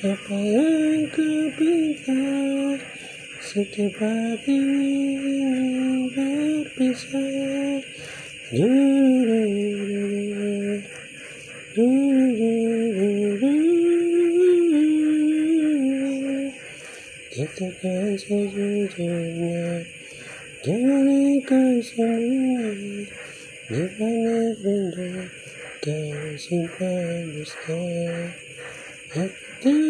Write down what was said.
Senangnya bertepatnya Ada rasa curiga Lewat tak bertemu Siapa ketika pilihannya sama Aku tidak menyangka apa yang kau pinta Secepat ini berpisah Katakan sejujurnya Jangan ikut semua Di mana rindu Kau simpan dusta Aku tidak melepas